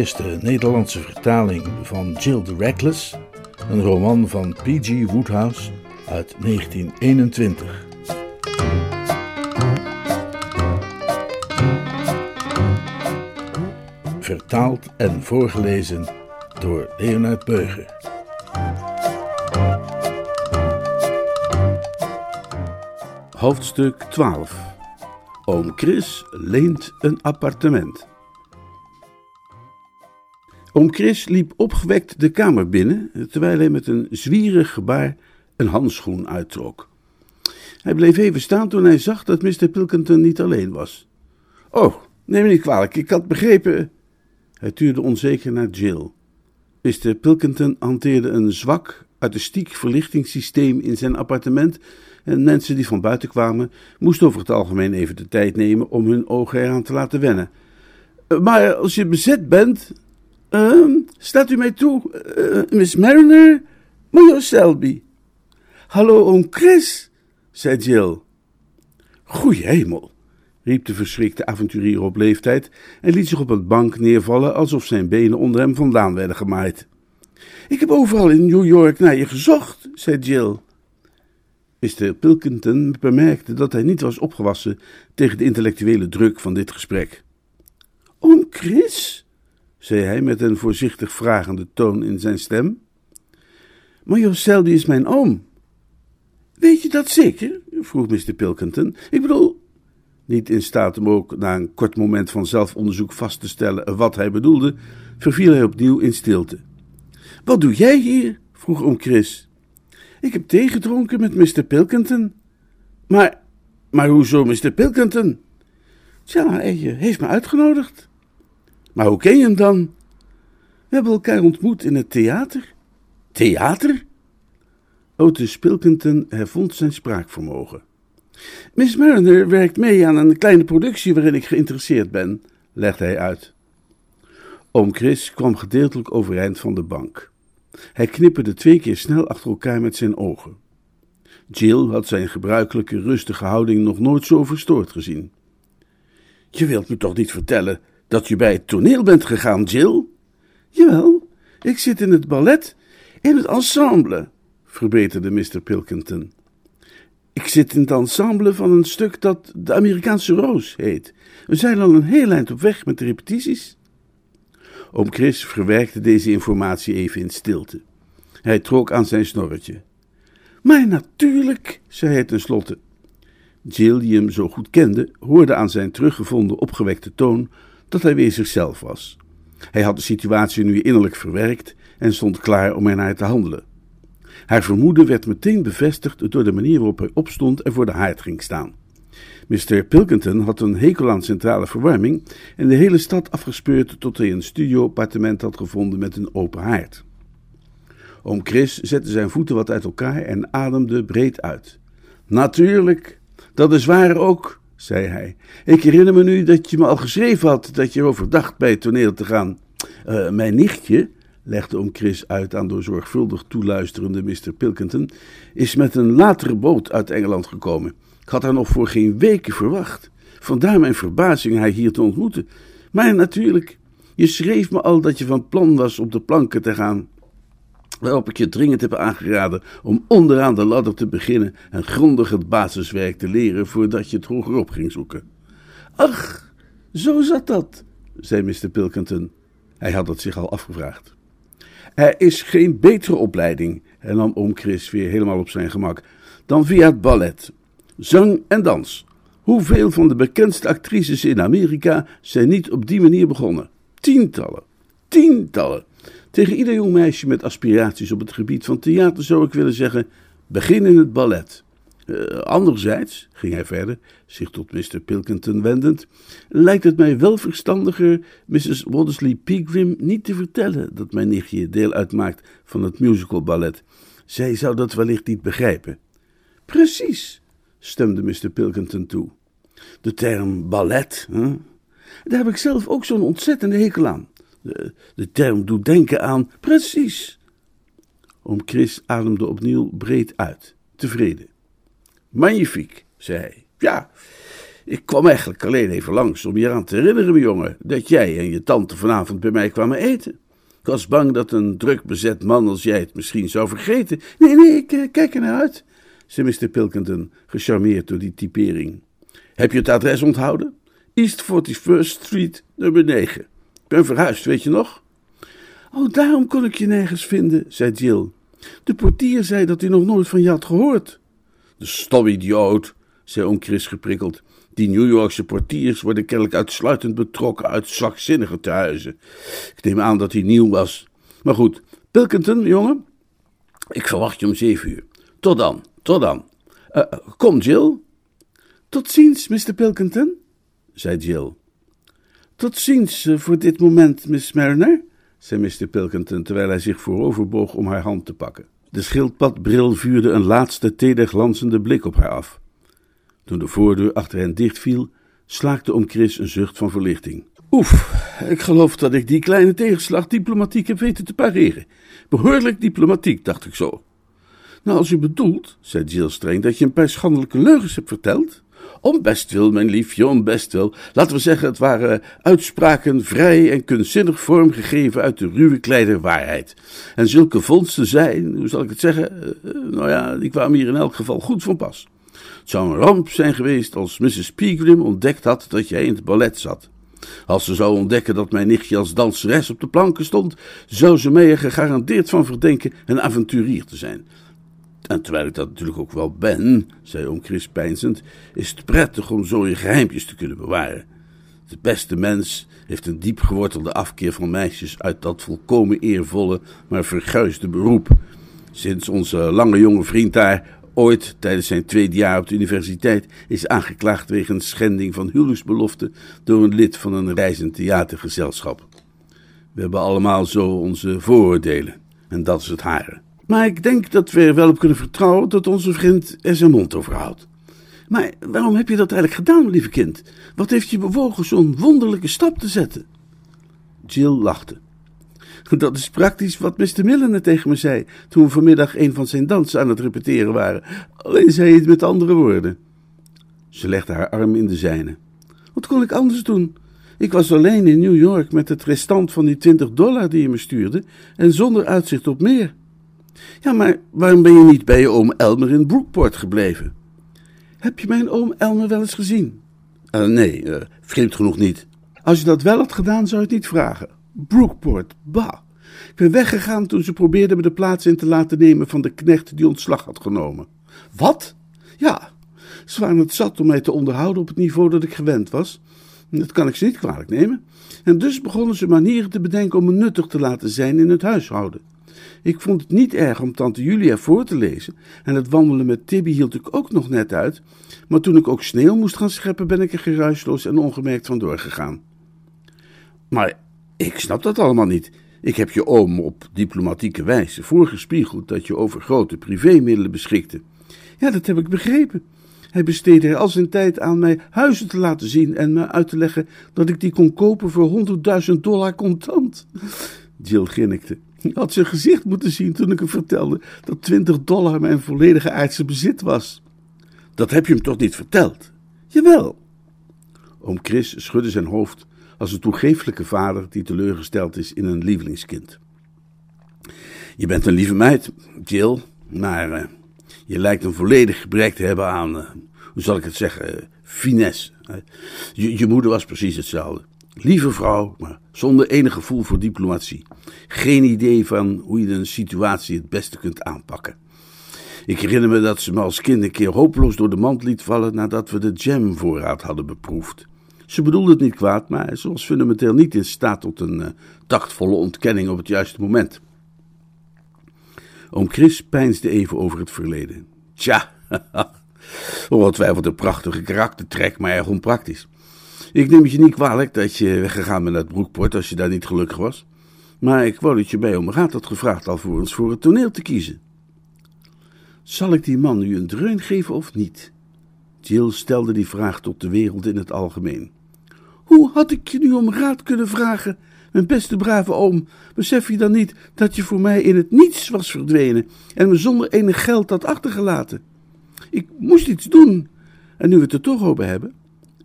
Eerste Nederlandse vertaling van Jill the Reckless, een roman van P.G. Woodhouse uit 1921. Vertaald en voorgelezen door Leonard Beuger. Hoofdstuk 12 Oom Chris leent een appartement. Oom Chris liep opgewekt de kamer binnen, terwijl hij met een zwierig gebaar een handschoen uittrok. Hij bleef even staan toen hij zag dat Mr. Pilkington niet alleen was. Oh, neem me niet kwalijk, ik had begrepen. Hij tuurde onzeker naar Jill. Mr. Pilkington hanteerde een zwak, artistiek verlichtingssysteem in zijn appartement en mensen die van buiten kwamen moesten over het algemeen even de tijd nemen om hun ogen eraan te laten wennen. Maar als je bezet bent, uh, staat u mij toe, uh, Miss Mariner, Major Selby. Hallo, oom Chris, zei Jill. Goeie hemel, riep de verschrikte avonturier op leeftijd en liet zich op het bank neervallen alsof zijn benen onder hem vandaan werden gemaaid. Ik heb overal in New York naar je gezocht, zei Jill. Mr. Pilkington bemerkte dat hij niet was opgewassen tegen de intellectuele druk van dit gesprek. Oom Chris, zei hij met een voorzichtig vragende toon in zijn stem. Major Selby is mijn oom. Weet je dat zeker? vroeg Mr. Pilkington. Ik bedoel, niet in staat om ook na een kort moment van zelfonderzoek vast te stellen wat hij bedoelde, verviel hij opnieuw in stilte. Wat doe jij hier? vroeg oom Chris. Ik heb thee gedronken met Mr. Pilkington. Maar, maar hoezo Mr. Pilkington? Tja, hij heeft me uitgenodigd. Maar hoe ken je hem dan? We hebben elkaar ontmoet in het theater. Theater? Otis Pilkington hervond zijn spraakvermogen. Miss Mariner werkt mee aan een kleine productie waarin ik geïnteresseerd ben, legde hij uit. Oom Chris kwam gedeeltelijk overeind van de bank. Hij knipperde twee keer snel achter elkaar met zijn ogen. Jill had zijn gebruikelijke rustige houding nog nooit zo verstoord gezien. Je wilt me toch niet vertellen dat je bij het toneel bent gegaan, Jill? Jawel, ik zit in het ballet, in het ensemble, verbeterde Mr. Pilkington. Ik zit in het ensemble van een stuk dat de Amerikaanse Roos heet. We zijn al een heel eind op weg met de repetities. Oom Chris verwerkte deze informatie even in stilte. Hij trok aan zijn snorretje. Maar natuurlijk, zei hij tenslotte. Jill, die hem zo goed kende, hoorde aan zijn teruggevonden opgewekte toon dat hij weer zichzelf was. Hij had de situatie nu innerlijk verwerkt en stond klaar om ernaar te handelen. Haar vermoeden werd meteen bevestigd door de manier waarop hij opstond en voor de haard ging staan. Mr. Pilkington had een hekel aan centrale verwarming en de hele stad afgespeurd tot hij een studio-appartement had gevonden met een open haard. Oom Chris zette zijn voeten wat uit elkaar en ademde breed uit. Natuurlijk, dat is waar ook, zei hij. Ik herinner me nu dat je me al geschreven had dat je erover dacht bij het toneel te gaan. Uh, mijn nichtje, legde oom Chris uit aan door zorgvuldig toeluisterende Mr. Pilkington, is met een latere boot uit Engeland gekomen. Ik had haar nog voor geen weken verwacht. Vandaar mijn verbazing haar hier te ontmoeten. Maar natuurlijk, je schreef me al dat je van plan was op de planken te gaan. Waarop ik je dringend heb aangeraden om onderaan de ladder te beginnen en grondig het basiswerk te leren voordat je het hogerop ging zoeken. Ach, zo zat dat, zei Mr. Pilkington. Hij had het zich al afgevraagd. Er is geen betere opleiding, hernam oom Chris weer helemaal op zijn gemak, dan via het ballet. Zang en dans. Hoeveel van de bekendste actrices in Amerika zijn niet op die manier begonnen? Tientallen. Tientallen. Tegen ieder jong meisje met aspiraties op het gebied van theater zou ik willen zeggen: begin in het ballet. Uh, anderzijds, ging hij verder, zich tot Mr. Pilkington wendend, lijkt het mij wel verstandiger Mrs. Waddesleigh Pegram niet te vertellen dat mijn nichtje deel uitmaakt van het musical ballet. Zij zou dat wellicht niet begrijpen. Precies, stemde Mr. Pilkington toe. De term ballet, hè? daar heb ik zelf ook zo'n ontzettende hekel aan. De, term doet denken aan precies. Oom Chris ademde opnieuw breed uit, tevreden. Magnifiek, zei hij. Ja, ik kwam eigenlijk alleen even langs om je eraan te herinneren, mijn jongen, dat jij en je tante vanavond bij mij kwamen eten. Ik was bang dat een druk bezet man als jij het misschien zou vergeten. Nee, nee, ik eh, kijk er naar uit, zei Mr. Pilkington, gecharmeerd door die typering. Heb je het adres onthouden? East 41st Street, nummer 9. Ben verhuisd, weet je nog? Oh, daarom kon ik je nergens vinden, zei Jill. De portier zei dat hij nog nooit van je had gehoord. De stom idioot, zei oom Chris geprikkeld. Die New Yorkse portiers worden kennelijk uitsluitend betrokken uit zwakzinnige tehuizen. Ik neem aan dat hij nieuw was. Maar goed, Pilkington, jongen, ik verwacht je om zeven uur. Tot dan, tot dan. Uh, kom, Jill. Tot ziens, Mr. Pilkington, zei Jill. Tot ziens uh, voor dit moment, Miss Mariner, zei Mr. Pilkington terwijl hij zich vooroverboog om haar hand te pakken. De schildpadbril vuurde een laatste teder glanzende blik op haar af. Toen de voordeur achter hen dichtviel, slaakte om Chris een zucht van verlichting. Oef, ik geloof dat ik die kleine tegenslag diplomatiek heb weten te pareren. Behoorlijk diplomatiek, dacht ik zo. Nou, als u bedoelt, zei Jill streng, dat je een paar schandelijke leugens hebt verteld. Om bestwil, mijn liefje, om bestwil. Laten we zeggen, het waren uitspraken vrij en kunstzinnig vormgegeven uit de ruwe kleine waarheid. En zulke vondsten zijn, hoe zal ik het zeggen, uh, nou ja, die kwamen hier in elk geval goed van pas. Het zou een ramp zijn geweest als Mrs. Pegram ontdekt had dat jij in het ballet zat. Als ze zou ontdekken dat mijn nichtje als danseres op de planken stond, zou ze mij er gegarandeerd van verdenken een avonturier te zijn. En terwijl ik dat natuurlijk ook wel ben, zei oom Chris peinzend, is het prettig om zo je te kunnen bewaren. De beste mens heeft een diep gewortelde afkeer van meisjes uit dat volkomen eervolle, maar verguisde beroep. Sinds onze lange jonge vriend daar ooit tijdens zijn tweede jaar op de universiteit is aangeklaagd wegens schending van huwelijksbelofte door een lid van een reizend theatergezelschap. We hebben allemaal zo onze vooroordelen en dat is het hare. Maar ik denk dat we er wel op kunnen vertrouwen dat onze vriend er zijn mond over houdt. Maar waarom heb je dat eigenlijk gedaan, lieve kind? Wat heeft je bewogen zo'n wonderlijke stap te zetten? Jill lachte. Dat is praktisch wat Mr. Milner tegen me zei toen we vanmiddag een van zijn dansen aan het repeteren waren. Alleen zei hij het met andere woorden. Ze legde haar arm in de zijne. Wat kon ik anders doen? Ik was alleen in New York met het restant van die twintig dollar die je me stuurde en zonder uitzicht op meer. Ja, maar waarom ben je niet bij je oom Elmer in Brookport gebleven? Heb je mijn oom Elmer wel eens gezien? Uh, nee, uh, vreemd genoeg niet. Als je dat wel had gedaan, zou je het niet vragen. Brookport, bah. Ik ben weggegaan toen ze probeerden me de plaats in te laten nemen van de knecht die ontslag had genomen. Wat? Ja, ze waren het zat om mij te onderhouden op het niveau dat ik gewend was. Dat kan ik ze niet kwalijk nemen. En dus begonnen ze manieren te bedenken om me nuttig te laten zijn in het huishouden. Ik vond het niet erg om tante Julia voor te lezen en het wandelen met Tibby hield ik ook nog net uit, maar toen ik ook sneeuw moest gaan scheppen ben ik er geruisloos en ongemerkt vandoor gegaan. Maar ik snap dat allemaal niet. Ik heb je oom op diplomatieke wijze voorgespiegeld dat je over grote privémiddelen beschikte. Ja, dat heb ik begrepen. Hij besteedde er al zijn tijd aan mij huizen te laten zien en me uit te leggen dat ik die kon kopen voor honderdduizend dollar contant. Jill grinnikte. Je had zijn gezicht moeten zien toen ik hem vertelde dat 20 dollar mijn volledige aardse bezit was. Dat heb je hem toch niet verteld? Jawel. Oom Chris schudde zijn hoofd als een toegeeflijke vader die teleurgesteld is in een lievelingskind. Je bent een lieve meid, Jill, maar uh, je lijkt een volledig gebrek te hebben aan, uh, hoe zal ik het zeggen, uh, finesse. Je, je moeder was precies hetzelfde. Lieve vrouw, maar zonder enig gevoel voor diplomatie. Geen idee van hoe je een situatie het beste kunt aanpakken. Ik herinner me dat ze me als kind een keer hopeloos door de mand liet vallen nadat we de jamvoorraad hadden beproefd. Ze bedoelde het niet kwaad, maar ze was fundamenteel niet in staat tot een uh, ontkenning op het juiste moment. Oom Chris peinsde even over het verleden. Tja, Ongetwijfeld een prachtige karaktertrek, maar erg onpraktisch. Ik neem het je niet kwalijk dat je weggegaan bent uit Broekport als je daar niet gelukkig was. Maar ik wou dat je bij om raad had gevraagd alvorens voor het toneel te kiezen. Zal ik die man nu een dreun geven of niet? Jill stelde die vraag tot de wereld in het algemeen. Hoe had ik je nu om raad kunnen vragen? Mijn beste brave oom, besef je dan niet dat je voor mij in het niets was verdwenen en me zonder enig geld had achtergelaten? Ik moest iets doen. En nu we het er toch over hebben,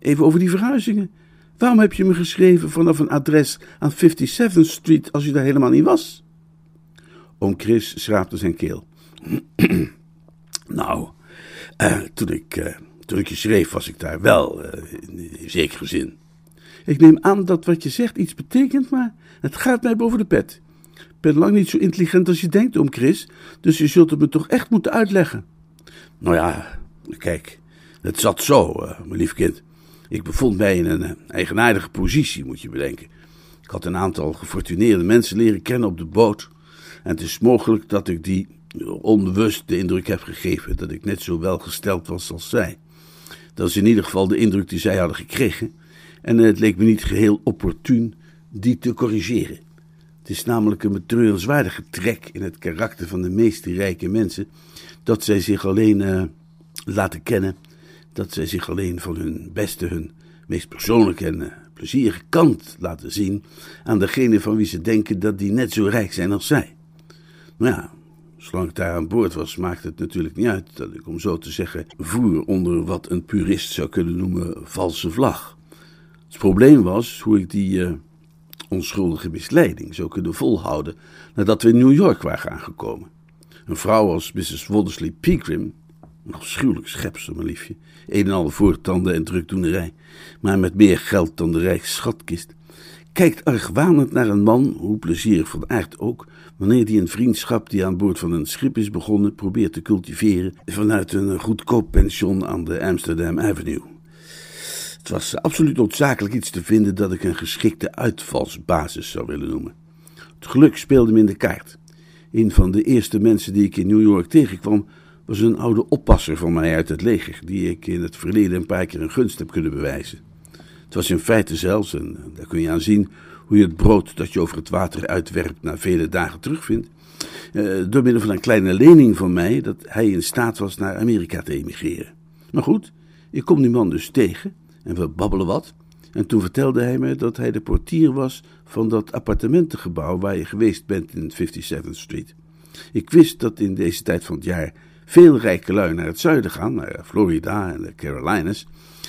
even over die verhuizingen. Waarom heb je me geschreven vanaf een adres aan 57th Street als je daar helemaal niet was? Oom Chris schraapte zijn keel. nou, uh, toen, ik, uh, je schreef was ik daar wel, uh, in, in zekere zin. Ik neem aan dat wat je zegt iets betekent, maar het gaat mij boven de pet. Ik ben lang niet zo intelligent als je denkt, oom Chris, dus je zult het me toch echt moeten uitleggen. Nou ja, kijk, het zat zo, mijn lief kind. Ik bevond mij in een uh, eigenaardige positie, moet je bedenken. Ik had een aantal gefortuneerde mensen leren kennen op de boot. En het is mogelijk dat ik die onbewust de indruk heb gegeven dat ik net zo welgesteld was als zij. Dat is in ieder geval de indruk die zij hadden gekregen. En het leek me niet geheel opportun die te corrigeren. Het is namelijk een betreurenswaardige trek in het karakter van de meeste rijke mensen dat zij zich alleen laten kennen, dat zij zich alleen van hun beste, hun meest persoonlijke en uh, plezierige kant laten zien aan degene van wie ze denken dat die net zo rijk zijn als zij. Maar ja, zolang ik daar aan boord was, maakte het natuurlijk niet uit dat ik, om zo te zeggen, voer onder wat een purist zou kunnen noemen valse vlag. Het probleem was hoe ik die uh, onschuldige misleiding zou kunnen volhouden nadat we in New York waren aangekomen. Een vrouw als Mrs. Woddesley Pegram, een afschuwelijk schepsel, mijn liefje, een en al voortanden en drukdoenerij, maar met meer geld dan de rijke schatkist, kijkt argwanend naar een man, hoe plezierig van aard ook, wanneer die een vriendschap die aan boord van een schip is begonnen probeert te cultiveren vanuit een goedkoop pension aan de Amsterdam Avenue. Het was absoluut noodzakelijk iets te vinden dat ik een geschikte uitvalsbasis zou willen noemen. Het geluk speelde me in de kaart. Een van de eerste mensen die ik in New York tegenkwam was een oude oppasser van mij uit het leger, die ik in het verleden een paar keer een gunst heb kunnen bewijzen. Het was in feite zelfs, en daar kun je aan zien hoe je het brood dat je over het water uitwerpt na vele dagen terugvindt, eh, door middel van een kleine lening van mij, dat hij in staat was naar Amerika te emigreren. Maar goed, ik kom die man dus tegen en we babbelen wat. En toen vertelde hij me dat hij de portier was van dat appartementengebouw waar je geweest bent in 57th Street. Ik wist dat in deze tijd van het jaar veel rijke lui naar het zuiden gaan, naar Florida en de Carolinas.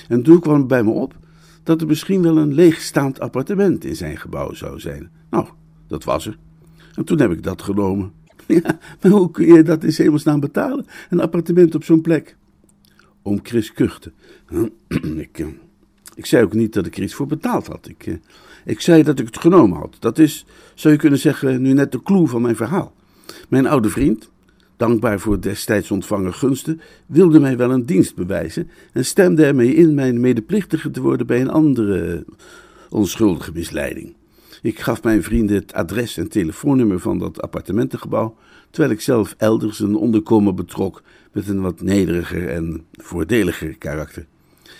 En toen kwam het bij me op dat er misschien wel een leegstaand appartement in zijn gebouw zou zijn. Nou, dat was er. En toen heb ik dat genomen. Ja, maar hoe kun je dat in hemelsnaam betalen? Een appartement op zo'n plek? Oom Chris kuchte. ik, ik zei ook niet dat ik er iets voor betaald had. Ik, eh, ik zei dat ik het genomen had. Dat is, zou je kunnen zeggen, nu net de clue van mijn verhaal. Mijn oude vriend, dankbaar voor destijds ontvangen gunsten, wilde mij wel een dienst bewijzen en stemde ermee in mijn medeplichtige te worden bij een andere onschuldige misleiding. Ik gaf mijn vrienden het adres en telefoonnummer van dat appartementengebouw, terwijl ik zelf elders een onderkomen betrok met een wat nederiger en voordeliger karakter.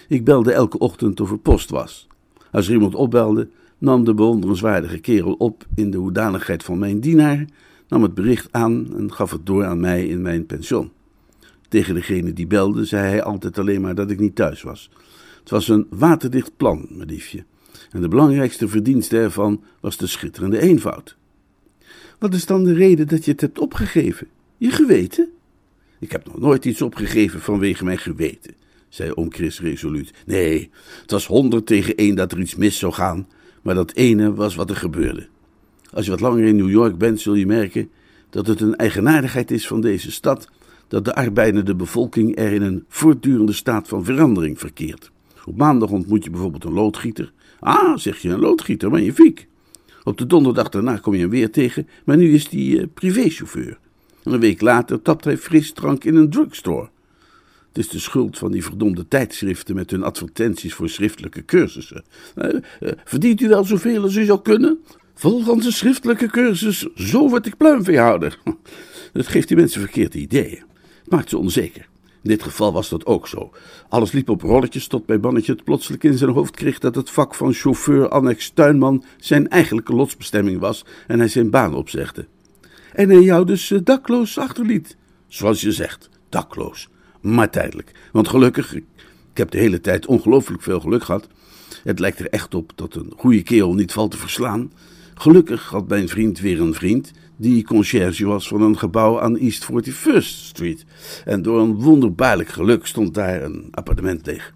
Ik belde elke ochtend of er post was. Als er iemand opbelde, nam de bewonderenswaardige kerel op in de hoedanigheid van mijn dienaar, nam het bericht aan en gaf het door aan mij in mijn pension. Tegen degene die belde, zei hij altijd alleen maar dat ik niet thuis was. Het was een waterdicht plan, mijn liefje. En de belangrijkste verdienste ervan was de schitterende eenvoud. Wat is dan de reden dat je het hebt opgegeven? Je geweten? Ik heb nog nooit iets opgegeven vanwege mijn geweten zei oom Chris resoluut. Nee, het was honderd tegen één dat er iets mis zou gaan, maar dat ene was wat er gebeurde. Als je wat langer in New York bent, zul je merken dat het een eigenaardigheid is van deze stad dat de arbeidende bevolking er in een voortdurende staat van verandering verkeert. Op maandag ontmoet je bijvoorbeeld een loodgieter. Ah, zeg je, een loodgieter, maar je fiek. Op de donderdag daarna kom je hem weer tegen, maar nu is hij uh, privéchauffeur. En een week later tapt hij frisdrank in een drugstore. Het is de schuld van die verdomde tijdschriften met hun advertenties voor schriftelijke cursussen. Uh, uh, verdient u wel zoveel als u zou kunnen? Volgens de schriftelijke cursus, zo word ik pluimveehouder. Dat geeft die mensen verkeerde ideeën. Maakt ze onzeker. In dit geval was dat ook zo. Alles liep op rolletjes tot bij Bannetje het plotseling in zijn hoofd kreeg dat het vak van chauffeur annex tuinman zijn eigenlijke lotsbestemming was en hij zijn baan opzegde. En hij jou dus uh, dakloos achterliet. Zoals je zegt, dakloos. Maar tijdelijk. Want gelukkig, ik heb de hele tijd ongelooflijk veel geluk gehad. Het lijkt er echt op dat een goede kerel niet valt te verslaan. Gelukkig had mijn vriend weer een vriend die conciërge was van een gebouw aan East 41st Street. En door een wonderbaarlijk geluk stond daar een appartement leeg.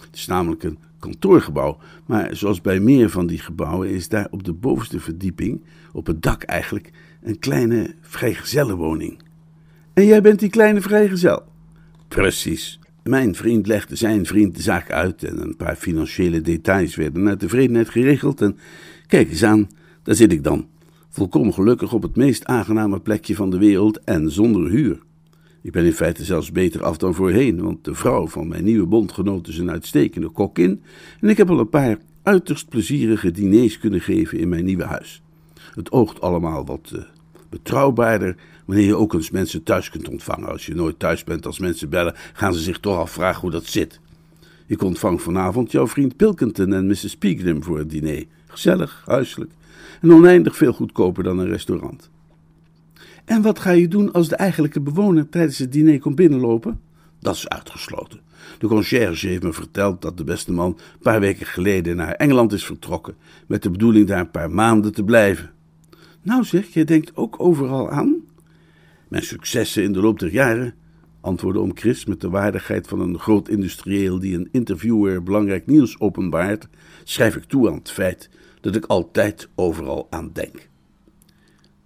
Het is namelijk een kantoorgebouw, maar zoals bij meer van die gebouwen is daar op de bovenste verdieping, op het dak eigenlijk, een kleine vrijgezellenwoning. En jij bent die kleine vrijgezel? Precies. Mijn vriend legde zijn vriend de zaak uit en een paar financiële details werden naar tevredenheid geregeld. En kijk eens aan, daar zit ik dan, volkomen gelukkig op het meest aangename plekje van de wereld en zonder huur. Ik ben in feite zelfs beter af dan voorheen, want de vrouw van mijn nieuwe bondgenoot is een uitstekende kokin en ik heb al een paar uiterst plezierige diners kunnen geven in mijn nieuwe huis. Het oogt allemaal wat uh, betrouwbaarder wanneer je ook eens mensen thuis kunt ontvangen. Als je nooit thuis bent als mensen bellen, gaan ze zich toch afvragen hoe dat zit. Ik ontvang vanavond jouw vriend Pilkington en Mrs. Pegram voor het diner. Gezellig, huiselijk en oneindig veel goedkoper dan een restaurant. En wat ga je doen als de eigenlijke bewoner tijdens het diner komt binnenlopen? Dat is uitgesloten. De conciërge heeft me verteld dat de beste man een paar weken geleden naar Engeland is vertrokken, met de bedoeling daar een paar maanden te blijven. Nou zeg, je denkt ook overal aan? Mijn successen in de loop der jaren, antwoordde om Chris met de waardigheid van een groot industrieel die een interviewer belangrijk nieuws openbaart, schrijf ik toe aan het feit dat ik altijd overal aan denk.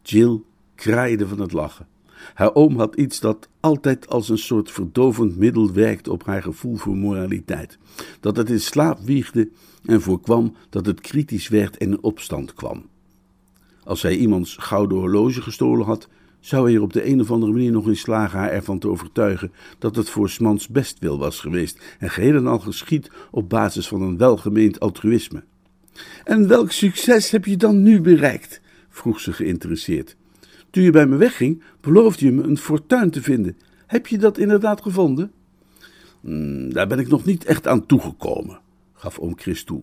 Jill kraaide van het lachen. Haar oom had iets dat altijd als een soort verdovend middel werkte op haar gevoel voor moraliteit. Dat het in slaap wiegde en voorkwam dat het kritisch werd en in opstand kwam. Als hij iemands gouden horloge gestolen had, zou hij er op de een of andere manier nog in slagen haar ervan te overtuigen dat het voor Smans bestwil was geweest en geheel en al geschied op basis van een welgemeend altruïsme. En welk succes heb je dan nu bereikt? vroeg ze geïnteresseerd. Toen je bij me wegging, beloofde je me een fortuin te vinden. Heb je dat inderdaad gevonden? Mm, daar ben ik nog niet echt aan toegekomen, gaf oom Chris toe.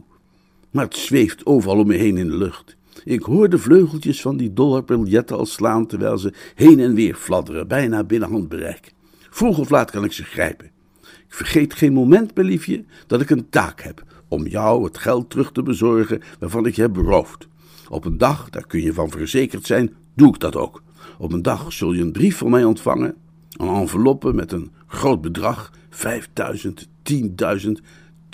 Maar het zweeft overal om me heen in de lucht. Ik hoor de vleugeltjes van die dollarbiljetten al slaan terwijl ze heen en weer fladderen, bijna binnen handbereik. Vroeg of laat kan ik ze grijpen. Ik vergeet geen moment, mijn liefje, dat ik een taak heb om jou het geld terug te bezorgen waarvan ik je heb beroofd. Op een dag, daar kun je van verzekerd zijn, doe ik dat ook. Op een dag zul je een brief van mij ontvangen, een enveloppe met een groot bedrag, 5000, 10.000,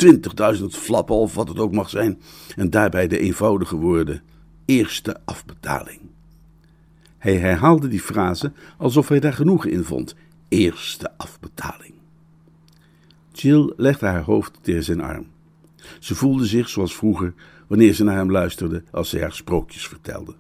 20.000 flappen of wat het ook mag zijn, en daarbij de eenvoudige woorden: eerste afbetaling. Hij herhaalde die frase alsof hij daar genoegen in vond: eerste afbetaling. Jill legde haar hoofd tegen zijn arm. Ze voelde zich zoals vroeger wanneer ze naar hem luisterde als hij haar sprookjes vertelde.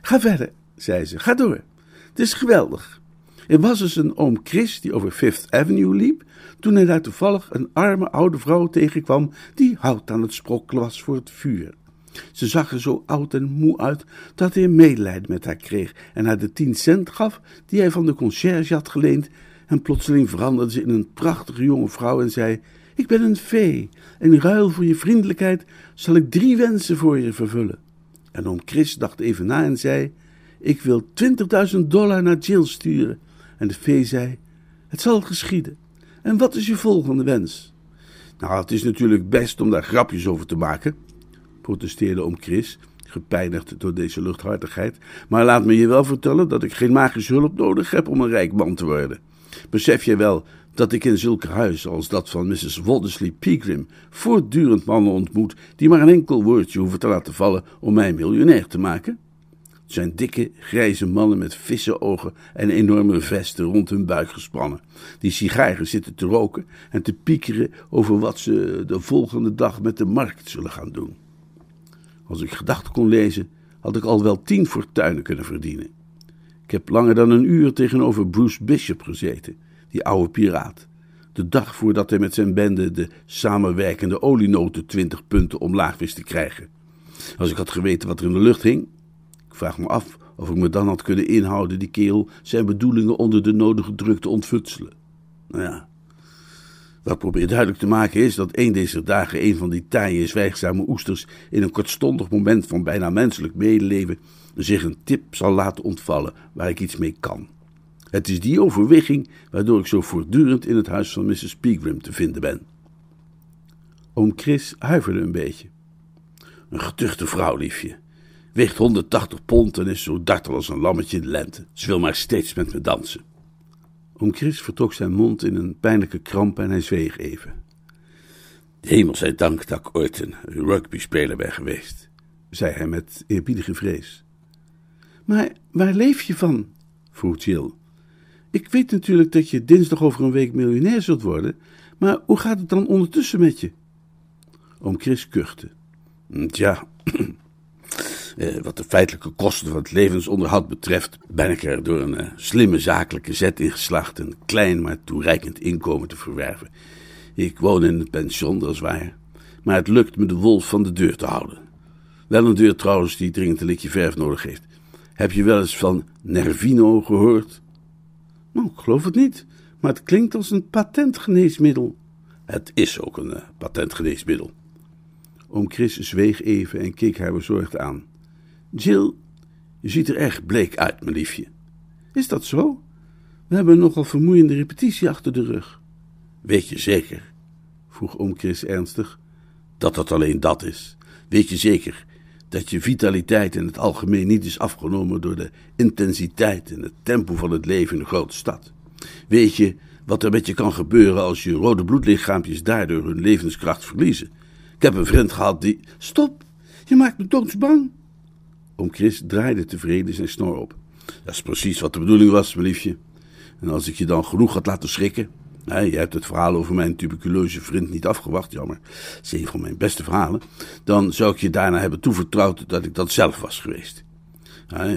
Ga verder, zei ze, ga door. Het is geweldig. Er was eens een oom Chris die over Fifth Avenue liep, toen hij daar toevallig een arme oude vrouw tegenkwam die hout aan het sprokkelen was voor het vuur. Ze zag er zo oud en moe uit dat hij medelijden met haar kreeg en haar de tien cent gaf die hij van de conciërge had geleend en plotseling veranderde ze in een prachtige jonge vrouw en zei: Ik ben een fee en in ruil voor je vriendelijkheid zal ik drie wensen voor je vervullen. En oom Chris dacht even na en zei: Ik wil 20.000 dollar naar Jill sturen. En de fee zei: Het zal geschieden. En wat is je volgende wens? Nou, het is natuurlijk best om daar grapjes over te maken, protesteerde oom Chris, gepijnigd door deze luchthartigheid. Maar laat me je wel vertellen dat ik geen magische hulp nodig heb om een rijk man te worden. Besef je wel dat ik in zulke huizen als dat van Mrs. Waddesley Pegram voortdurend mannen ontmoet die maar een enkel woordje hoeven te laten vallen om mij miljonair te maken? Het zijn dikke, grijze mannen met vissenogen en enorme vesten rond hun buik gespannen, die sigaren zitten te roken en te piekeren over wat ze de volgende dag met de markt zullen gaan doen. Als ik gedachten kon lezen, had ik al wel tien fortuinen kunnen verdienen. Ik heb langer dan een uur tegenover Bruce Bishop gezeten, die oude piraat. De dag voordat hij met zijn bende de samenwerkende olienoten twintig punten omlaag wist te krijgen. Als ik had geweten wat er in de lucht hing, ik vraag me af of ik me dan had kunnen inhouden die kerel zijn bedoelingen onder de nodige druk te ontfutselen. Nou ja, Wat ik probeer duidelijk te maken is dat een deze dagen een van die taaie, zwijgzame oesters in een kortstondig moment van bijna menselijk medeleven zich een tip zal laten ontvallen waar ik iets mee kan. Het is die overweging waardoor ik zo voortdurend in het huis van Mrs. Pegram te vinden ben. Oom Chris huiverde een beetje. Een getuchte vrouw, liefje. Weegt 180 pond en is zo dartel als een lammetje in de lente. Ze wil maar steeds met me dansen. Oom Chris vertrok zijn mond in een pijnlijke kramp en hij zweeg even. Hemel zij dank dat ik ooit een rugbyspeler ben geweest, zei hij met eerbiedige vrees. Maar waar leef je van? vroeg Jill. Ik weet natuurlijk dat je dinsdag over een week miljonair zult worden, maar hoe gaat het dan ondertussen met je? Oom Chris kuchte. Tja, eh, wat de feitelijke kosten van het levensonderhoud betreft, ben ik er door een eh, slimme zakelijke zet in geslaagd een klein maar toereikend inkomen te verwerven. Ik woon in het pension, dat is waar, maar het lukt me de wolf van de deur te houden. Wel een deur trouwens die dringend een likje verf nodig heeft. Heb je wel eens van Nervino gehoord? Nou, ik geloof het niet, maar het klinkt als een patentgeneesmiddel. Het is ook een uh, patentgeneesmiddel. Oom Chris zweeg even en keek haar bezorgd aan. Jill, je ziet er erg bleek uit, mijn liefje. Is dat zo? We hebben een nogal vermoeiende repetitie achter de rug. Weet je zeker, vroeg oom Chris ernstig, dat dat alleen dat is? Weet je zeker dat je vitaliteit in het algemeen niet is afgenomen door de intensiteit en het tempo van het leven in de grote stad? Weet je wat er met je kan gebeuren als je rode bloedlichaampjes daardoor hun levenskracht verliezen? Ik heb een vriend gehad die. Stop, je maakt me doodsbang. Oom Chris draaide tevreden zijn snor op. Dat is precies wat de bedoeling was, mijn liefje. En als ik je dan genoeg had laten schrikken. Nee, je hebt het verhaal over mijn tuberculeuze vriend niet afgewacht, jammer. Het is een van mijn beste verhalen. Dan zou ik je daarna hebben toevertrouwd dat ik dat zelf was geweest.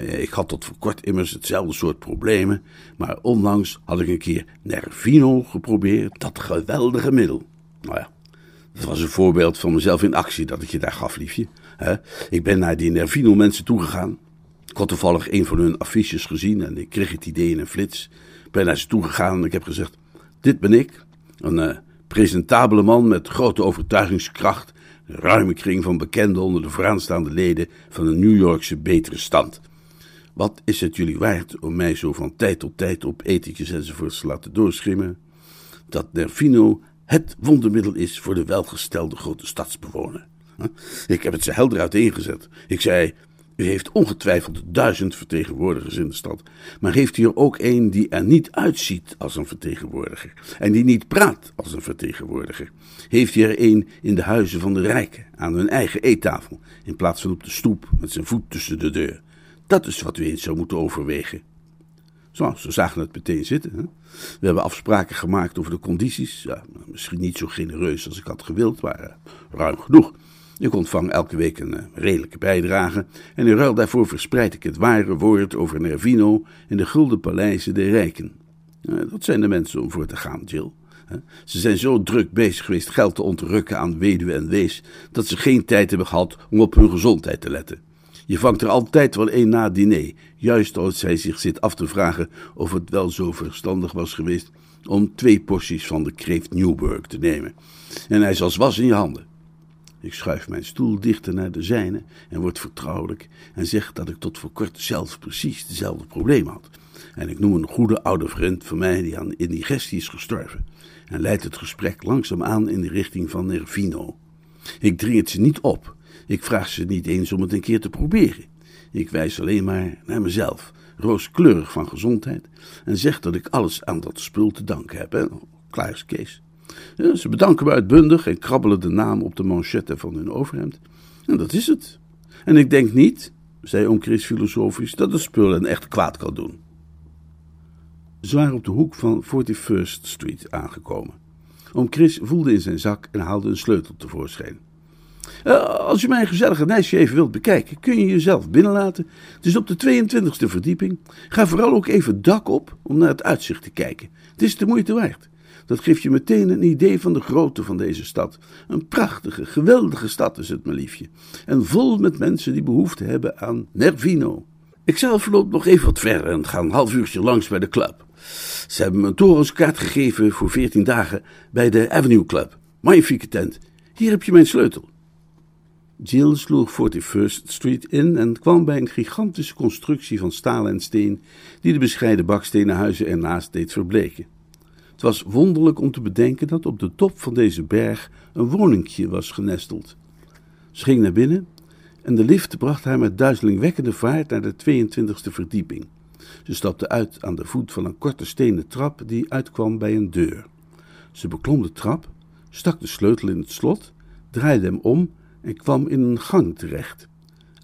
ik had tot voor kort immers hetzelfde soort problemen, maar onlangs had ik een keer Nervino geprobeerd, dat geweldige middel. Nou ja, dat was een voorbeeld van mezelf in actie dat ik je daar gaf, liefje. Ik ben naar die Nervino mensen toegegaan. Ik had toevallig een van hun affiches gezien en ik kreeg het idee in een flits. Ik ben naar ze toegegaan en ik heb gezegd, dit ben ik. Een uh, presentabele man met grote overtuigingskracht. Een ruime kring van bekenden onder de vooraanstaande leden van een New Yorkse betere stand. Wat is het jullie waard om mij zo van tijd tot tijd op etentjes enzovoorts te laten doorschimmen? Dat Nervino het wondermiddel is voor de welgestelde grote stadsbewoner. Ik heb het ze helder uiteengezet. Ik zei, u heeft ongetwijfeld duizend vertegenwoordigers in de stad, maar heeft u er ook een die er niet uitziet als een vertegenwoordiger en die niet praat als een vertegenwoordiger? Heeft u er een in de huizen van de rijken, aan hun eigen eettafel, in plaats van op de stoep met zijn voet tussen de deur? Dat is wat u eens zou moeten overwegen. Zo, ze zagen het meteen zitten. Hè? We hebben afspraken gemaakt over de condities. Ja, misschien niet zo genereus als ik had gewild, maar uh, ruim genoeg. Ik ontvang elke week een uh, redelijke bijdrage en in ruil daarvoor verspreid ik het ware woord over Nervino in de gulden paleizen der rijken. Uh, dat zijn de mensen om voor te gaan, Jill. Ze zijn zo druk bezig geweest geld te ontrukken aan weduwe en wees, dat ze geen tijd hebben gehad om op hun gezondheid te letten. Je vangt er altijd wel een na diner, juist als zij zich zit af te vragen of het wel zo verstandig was geweest om twee porties van de kreeft Newburg te nemen. En hij is als was in je handen. Ik schuif mijn stoel dichter naar de zijne en word vertrouwelijk en zeg dat ik tot voor kort zelf precies dezelfde probleem had. En ik noem een goede oude vriend van mij die aan indigestie is gestorven en leid het gesprek langzaam aan in de richting van Nervino. Ik dring het ze niet op. Ik vraag ze niet eens om het een keer te proberen. Ik wijs alleen maar naar mezelf, rooskleurig van gezondheid, en zeg dat ik alles aan dat spul te danken heb. Hè? Klaar is Kees. Ze bedanken me uitbundig en krabbelen de naam op de manchette van hun overhemd. En dat is het. En ik denk niet, zei oom Chris filosofisch, dat het spul een echt kwaad kan doen. Ze waren op de hoek van 41st Street aangekomen. Oom Chris voelde in zijn zak en haalde een sleutel tevoorschijn. Uh, als u mijn gezellige nestje even wilt bekijken, kun je jezelf binnenlaten. Het is op de 22e verdieping. Ga vooral ook even dak op om naar het uitzicht te kijken. Het is de moeite waard. Dat geeft je meteen een idee van de grootte van deze stad. Een prachtige, geweldige stad is het, mijn liefje. En vol met mensen die behoefte hebben aan Nervino. Ik zelf loop nog even wat verder en ga een half uurtje langs bij de club. Ze hebben me een torenskaart gegeven voor veertien dagen bij de Avenue Club. Magnifieke tent. Hier heb je mijn sleutel. Jill sloeg 41st Street in en kwam bij een gigantische constructie van staal en steen die de bescheiden bakstenen huizen ernaast deed verbleken. Het was wonderlijk om te bedenken dat op de top van deze berg een woningje was genesteld. Ze ging naar binnen en de lift bracht haar met duizelingwekkende vaart naar de 22e verdieping. Ze stapte uit aan de voet van een korte stenen trap die uitkwam bij een deur. Ze beklom de trap, stak de sleutel in het slot, draaide hem om en kwam in een gang terecht.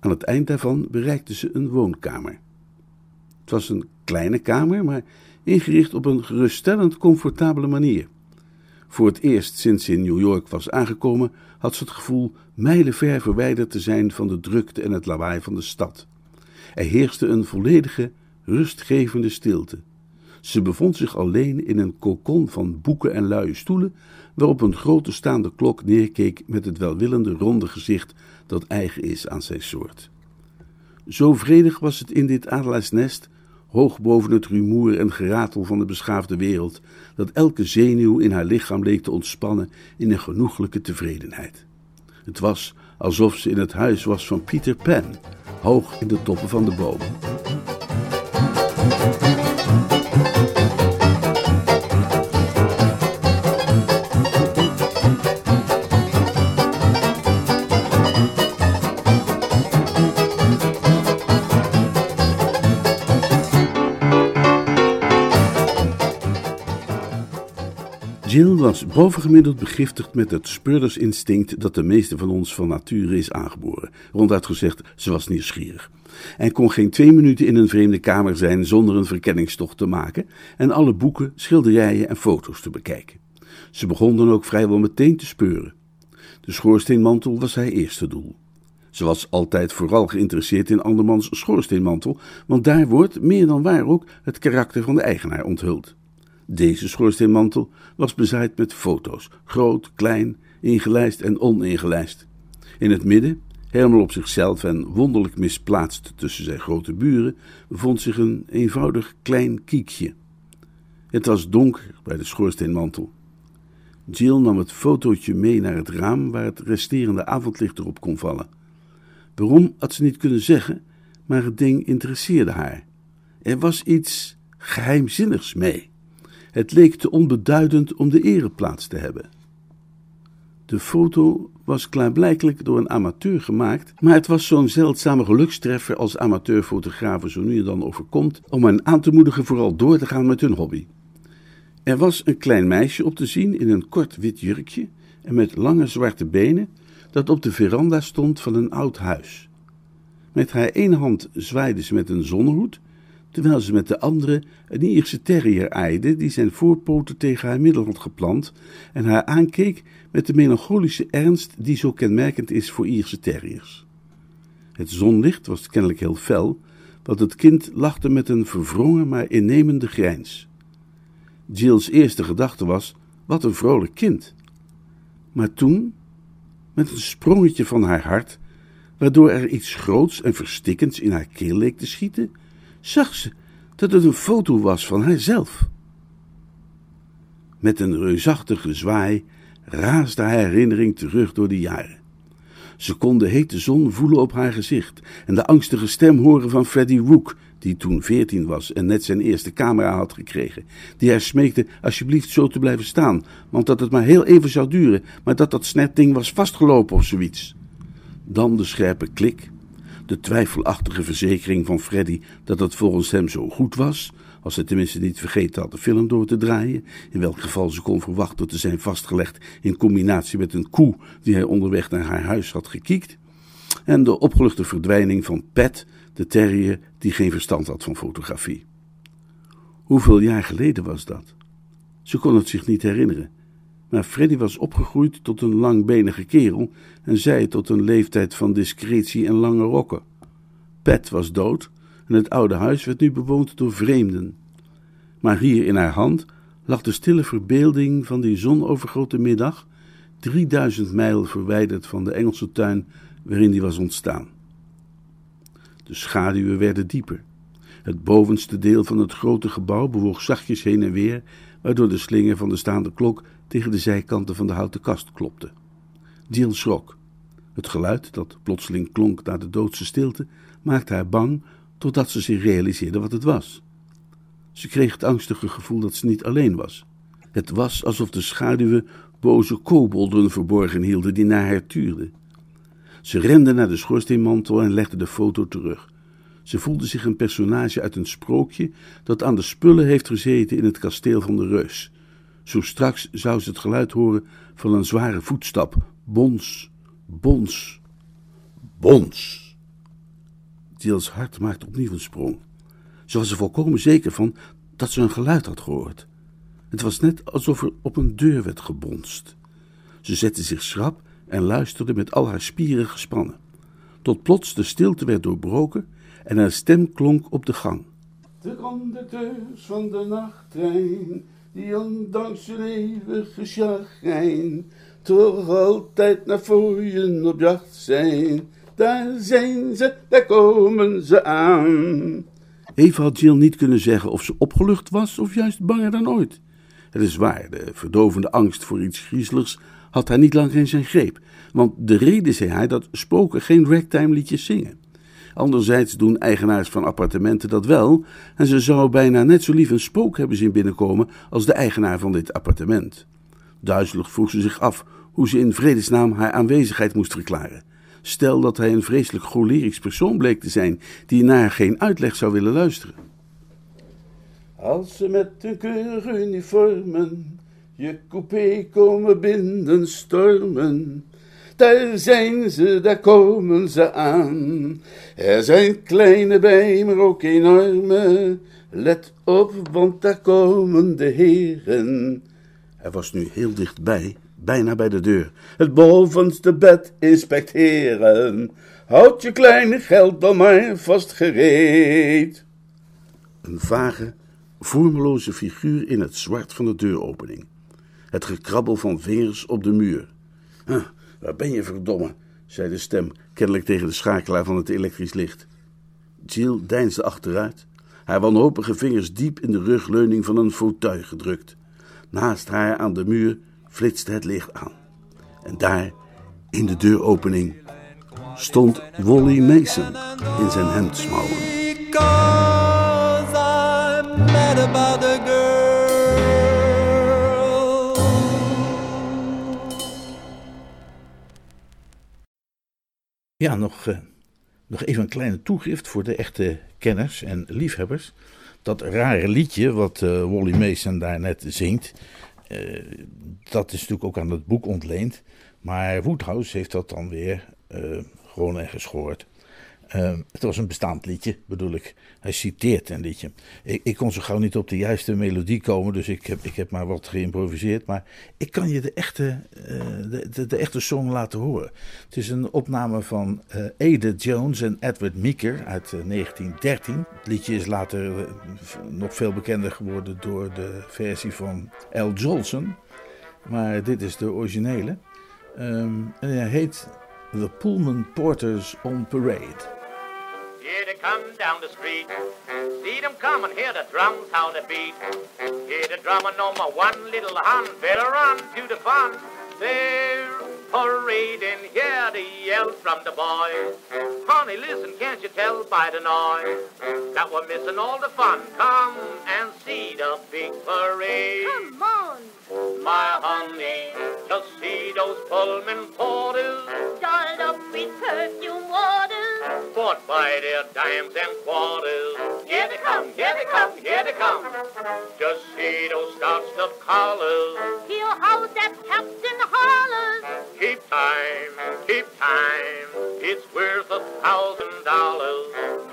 Aan het eind daarvan bereikte ze een woonkamer. Het was een kleine kamer, maar ingericht op een geruststellend comfortabele manier. Voor het eerst sinds ze in New York was aangekomen, had ze het gevoel mijlenver verwijderd te zijn van de drukte en het lawaai van de stad. Er heerste een volledige, rustgevende stilte. Ze bevond zich alleen in een kokon van boeken en luie stoelen, waarop een grote staande klok neerkeek met het welwillende ronde gezicht dat eigen is aan zijn soort. Zo vredig was het in dit adelaarsnest, hoog boven het rumoer en geratel van de beschaafde wereld, dat elke zenuw in haar lichaam leek te ontspannen in een genoeglijke tevredenheid. Het was alsof ze in het huis was van Peter Pan, hoog in de toppen van de bomen. Was bovengemiddeld begiftigd met het speurdersinstinct dat de meeste van ons van nature is aangeboren. Ronduit gezegd, ze was nieuwsgierig. En kon geen twee minuten in een vreemde kamer zijn zonder een verkenningstocht te maken en alle boeken, schilderijen en foto's te bekijken. Ze begon dan ook vrijwel meteen te speuren. De schoorsteenmantel was haar eerste doel. Ze was altijd vooral geïnteresseerd in andermans schoorsteenmantel, want daar wordt, meer dan waar ook, het karakter van de eigenaar onthuld. Deze schoorsteenmantel was bezaaid met foto's, groot, klein, ingelijst en oningelijst. In het midden, helemaal op zichzelf en wonderlijk misplaatst tussen zijn grote buren, bevond zich een eenvoudig klein kiekje. Het was donker bij de schoorsteenmantel. Jill nam het fotootje mee naar het raam waar het resterende avondlicht erop kon vallen. Waarom had ze niet kunnen zeggen, maar het ding interesseerde haar. Er was iets geheimzinnigs mee. Het leek te onbeduidend om de ereplaats te hebben. De foto was klaarblijkelijk door een amateur gemaakt, maar het was zo'n zeldzame gelukstreffer als amateurfotografen zo nu en dan overkomt om hen aan te moedigen vooral door te gaan met hun hobby. Er was een klein meisje op te zien in een kort wit jurkje en met lange zwarte benen dat op de veranda stond van een oud huis. Met haar ene hand zwaaide ze met een zonnehoed terwijl ze met de andere een Ierse terrier aaide die zijn voorpoten tegen haar middel had geplant en haar aankeek met de melancholische ernst die zo kenmerkend is voor Ierse terriers. Het zonlicht was kennelijk heel fel, want het kind lachte met een verwrongen maar innemende grijns. Jill's eerste gedachte was: wat een vrolijk kind. Maar toen, met een sprongetje van haar hart, waardoor er iets groots en verstikkends in haar keel leek te schieten, zag ze dat het een foto was van haarzelf. Met een reusachtige zwaai raasde haar herinnering terug door de jaren. Ze kon de hete zon voelen op haar gezicht en de angstige stem horen van Freddy Rook, die toen veertien was en net zijn eerste camera had gekregen, die haar smeekte alsjeblieft zo te blijven staan, want dat het maar heel even zou duren, maar dat dat snetding was vastgelopen of zoiets. Dan de scherpe klik de twijfelachtige verzekering van Freddy dat het volgens hem zo goed was, als hij tenminste niet vergeten had de film door te draaien, in welk geval ze kon verwachten te zijn vastgelegd in combinatie met een koe die hij onderweg naar haar huis had gekiekt, en de opgeluchte verdwijning van Pat, de terrier die geen verstand had van fotografie. Hoeveel jaar geleden was dat? Ze kon het zich niet herinneren. Maar Freddy was opgegroeid tot een langbenige kerel en zij tot een leeftijd van discretie en lange rokken. Pet was dood en het oude huis werd nu bewoond door vreemden. Maar hier in haar hand lag de stille verbeelding van die zonovergrote middag, drieduizend mijl verwijderd van de Engelse tuin waarin die was ontstaan. De schaduwen werden dieper. Het bovenste deel van het grote gebouw bewoog zachtjes heen en weer, waardoor de slinger van de staande klok tegen de zijkanten van de houten kast klopte. Jill schrok. Het geluid, dat plotseling klonk naar de doodse stilte, maakte haar bang totdat ze zich realiseerde wat het was. Ze kreeg het angstige gevoel dat ze niet alleen was. Het was alsof de schaduwen boze kobolden verborgen hielden die naar haar tuurden. Ze rende naar de schoorsteenmantel en legde de foto terug. Ze voelde zich een personage uit een sprookje dat aan de spullen heeft gezeten in het kasteel van de reus. Zo straks zou ze het geluid horen van een zware voetstap. Bons, bons, bons. Jill's hart maakte opnieuw een sprong. Ze was er volkomen zeker van dat ze een geluid had gehoord. Het was net alsof er op een deur werd gebonst. Ze zette zich schrap en luisterde met al haar spieren gespannen. Tot plots de stilte werd doorbroken en haar stem klonk op de gang. De conducteurs van de nachttrein, die ondanks hun eeuwige chagrijn, toch altijd naar je op jacht zijn. Daar zijn ze, daar komen ze aan. Even had Jill niet kunnen zeggen of ze opgelucht was of juist banger dan ooit. Het is waar, de verdovende angst voor iets griezeligs had haar niet lang in zijn greep, want de reden zei hij dat spoken geen ragtime liedjes zingen. Anderzijds doen eigenaars van appartementen dat wel, en ze zou bijna net zo lief een spook hebben zien binnenkomen als de eigenaar van dit appartement. Duizelig vroeg ze zich af hoe ze in vredesnaam haar aanwezigheid moest verklaren. Stel dat hij een vreselijk cholerisch persoon bleek te zijn die naar geen uitleg zou willen luisteren. Als ze met hun keurige uniformen je coupé komen binnenstormen, daar zijn ze, daar komen ze aan. Er zijn kleine bij, maar ook enorme. Let op, want daar komen de heren. Hij was nu heel dichtbij, bijna bij de deur. Het bovenste bed inspecteren. Houd je kleine geld dan maar vast gereed. Een vage, vormeloze figuur in het zwart van de deuropening. Het gekrabbel van vingers op de muur. Huh, waar ben je, verdomme? zei de stem, kennelijk tegen de schakelaar van het elektrisch licht. Jill deinsde achteruit, haar wanhopige vingers diep in de rugleuning van een fauteuil gedrukt. Naast haar aan de muur flitste het licht aan. En daar, in de deuropening, stond Wally Mason in zijn hemdsmouwen. Ja, nog, eh, nog even een kleine toegift voor de echte kenners en liefhebbers. Dat rare liedje wat eh, Wally Mason daar net zingt, eh, dat is natuurlijk ook aan het boek ontleend. Maar Woodhouse heeft dat dan weer gewoon ergens gehoord. Uh, het was een bestaand liedje, bedoel ik. Hij citeert een liedje. Ik, ik, kon zo gauw niet op de juiste melodie komen, dus ik heb, ik heb maar wat geïmproviseerd. Maar ik kan je de echte, uh, de, de, echte song laten horen. Het is een opname van uh, Ada Jones en Edward Meeker uit 1913. Het liedje is later nog veel bekender geworden door de versie van Al Jolson. Maar dit is de originele. Um, en hij heet The Pullman Porters on Parade. Here they come down the street. See them coming, hear the drums, how they beat. Hear the drummer my one little hand. Better run to the fun. They're parading, hear the yell from the boys. Honey, listen, can't you tell by the noise that we're missing all the fun? Come and see the big parade. Come on. My honey, to see those Pullman porters. Dolled up with perfume waters. Bought by their dimes and quarters. Here they come, here they come, here they come. Just see those starched up collars. Hear how that captain time, keep time. It's worth a thousand dollars.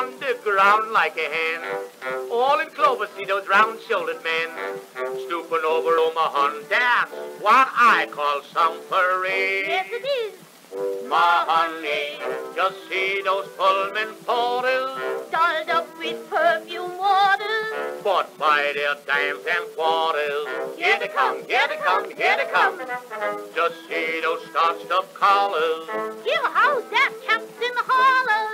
On the ground like a hen. All in clover, see those round-shouldered men. Stooping over Omaha, that's what I call some parade. Yes, it is. My honey, just see those Pullman porters. Dolled up with perfume waters. Bought by their dimes and quarters. Here they come, here they come, here they come. Just see those starched up collars. Hear how that captain hollers. Keep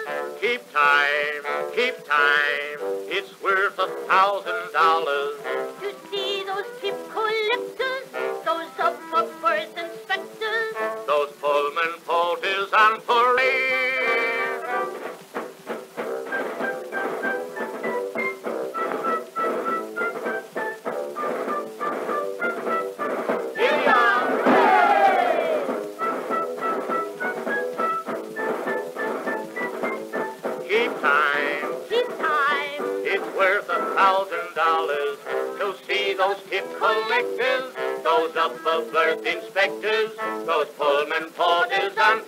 time, keep time. It's worth a thousand dollars. Dollars to see those tip collectors, those up above birth inspectors, those Pullman porters parade.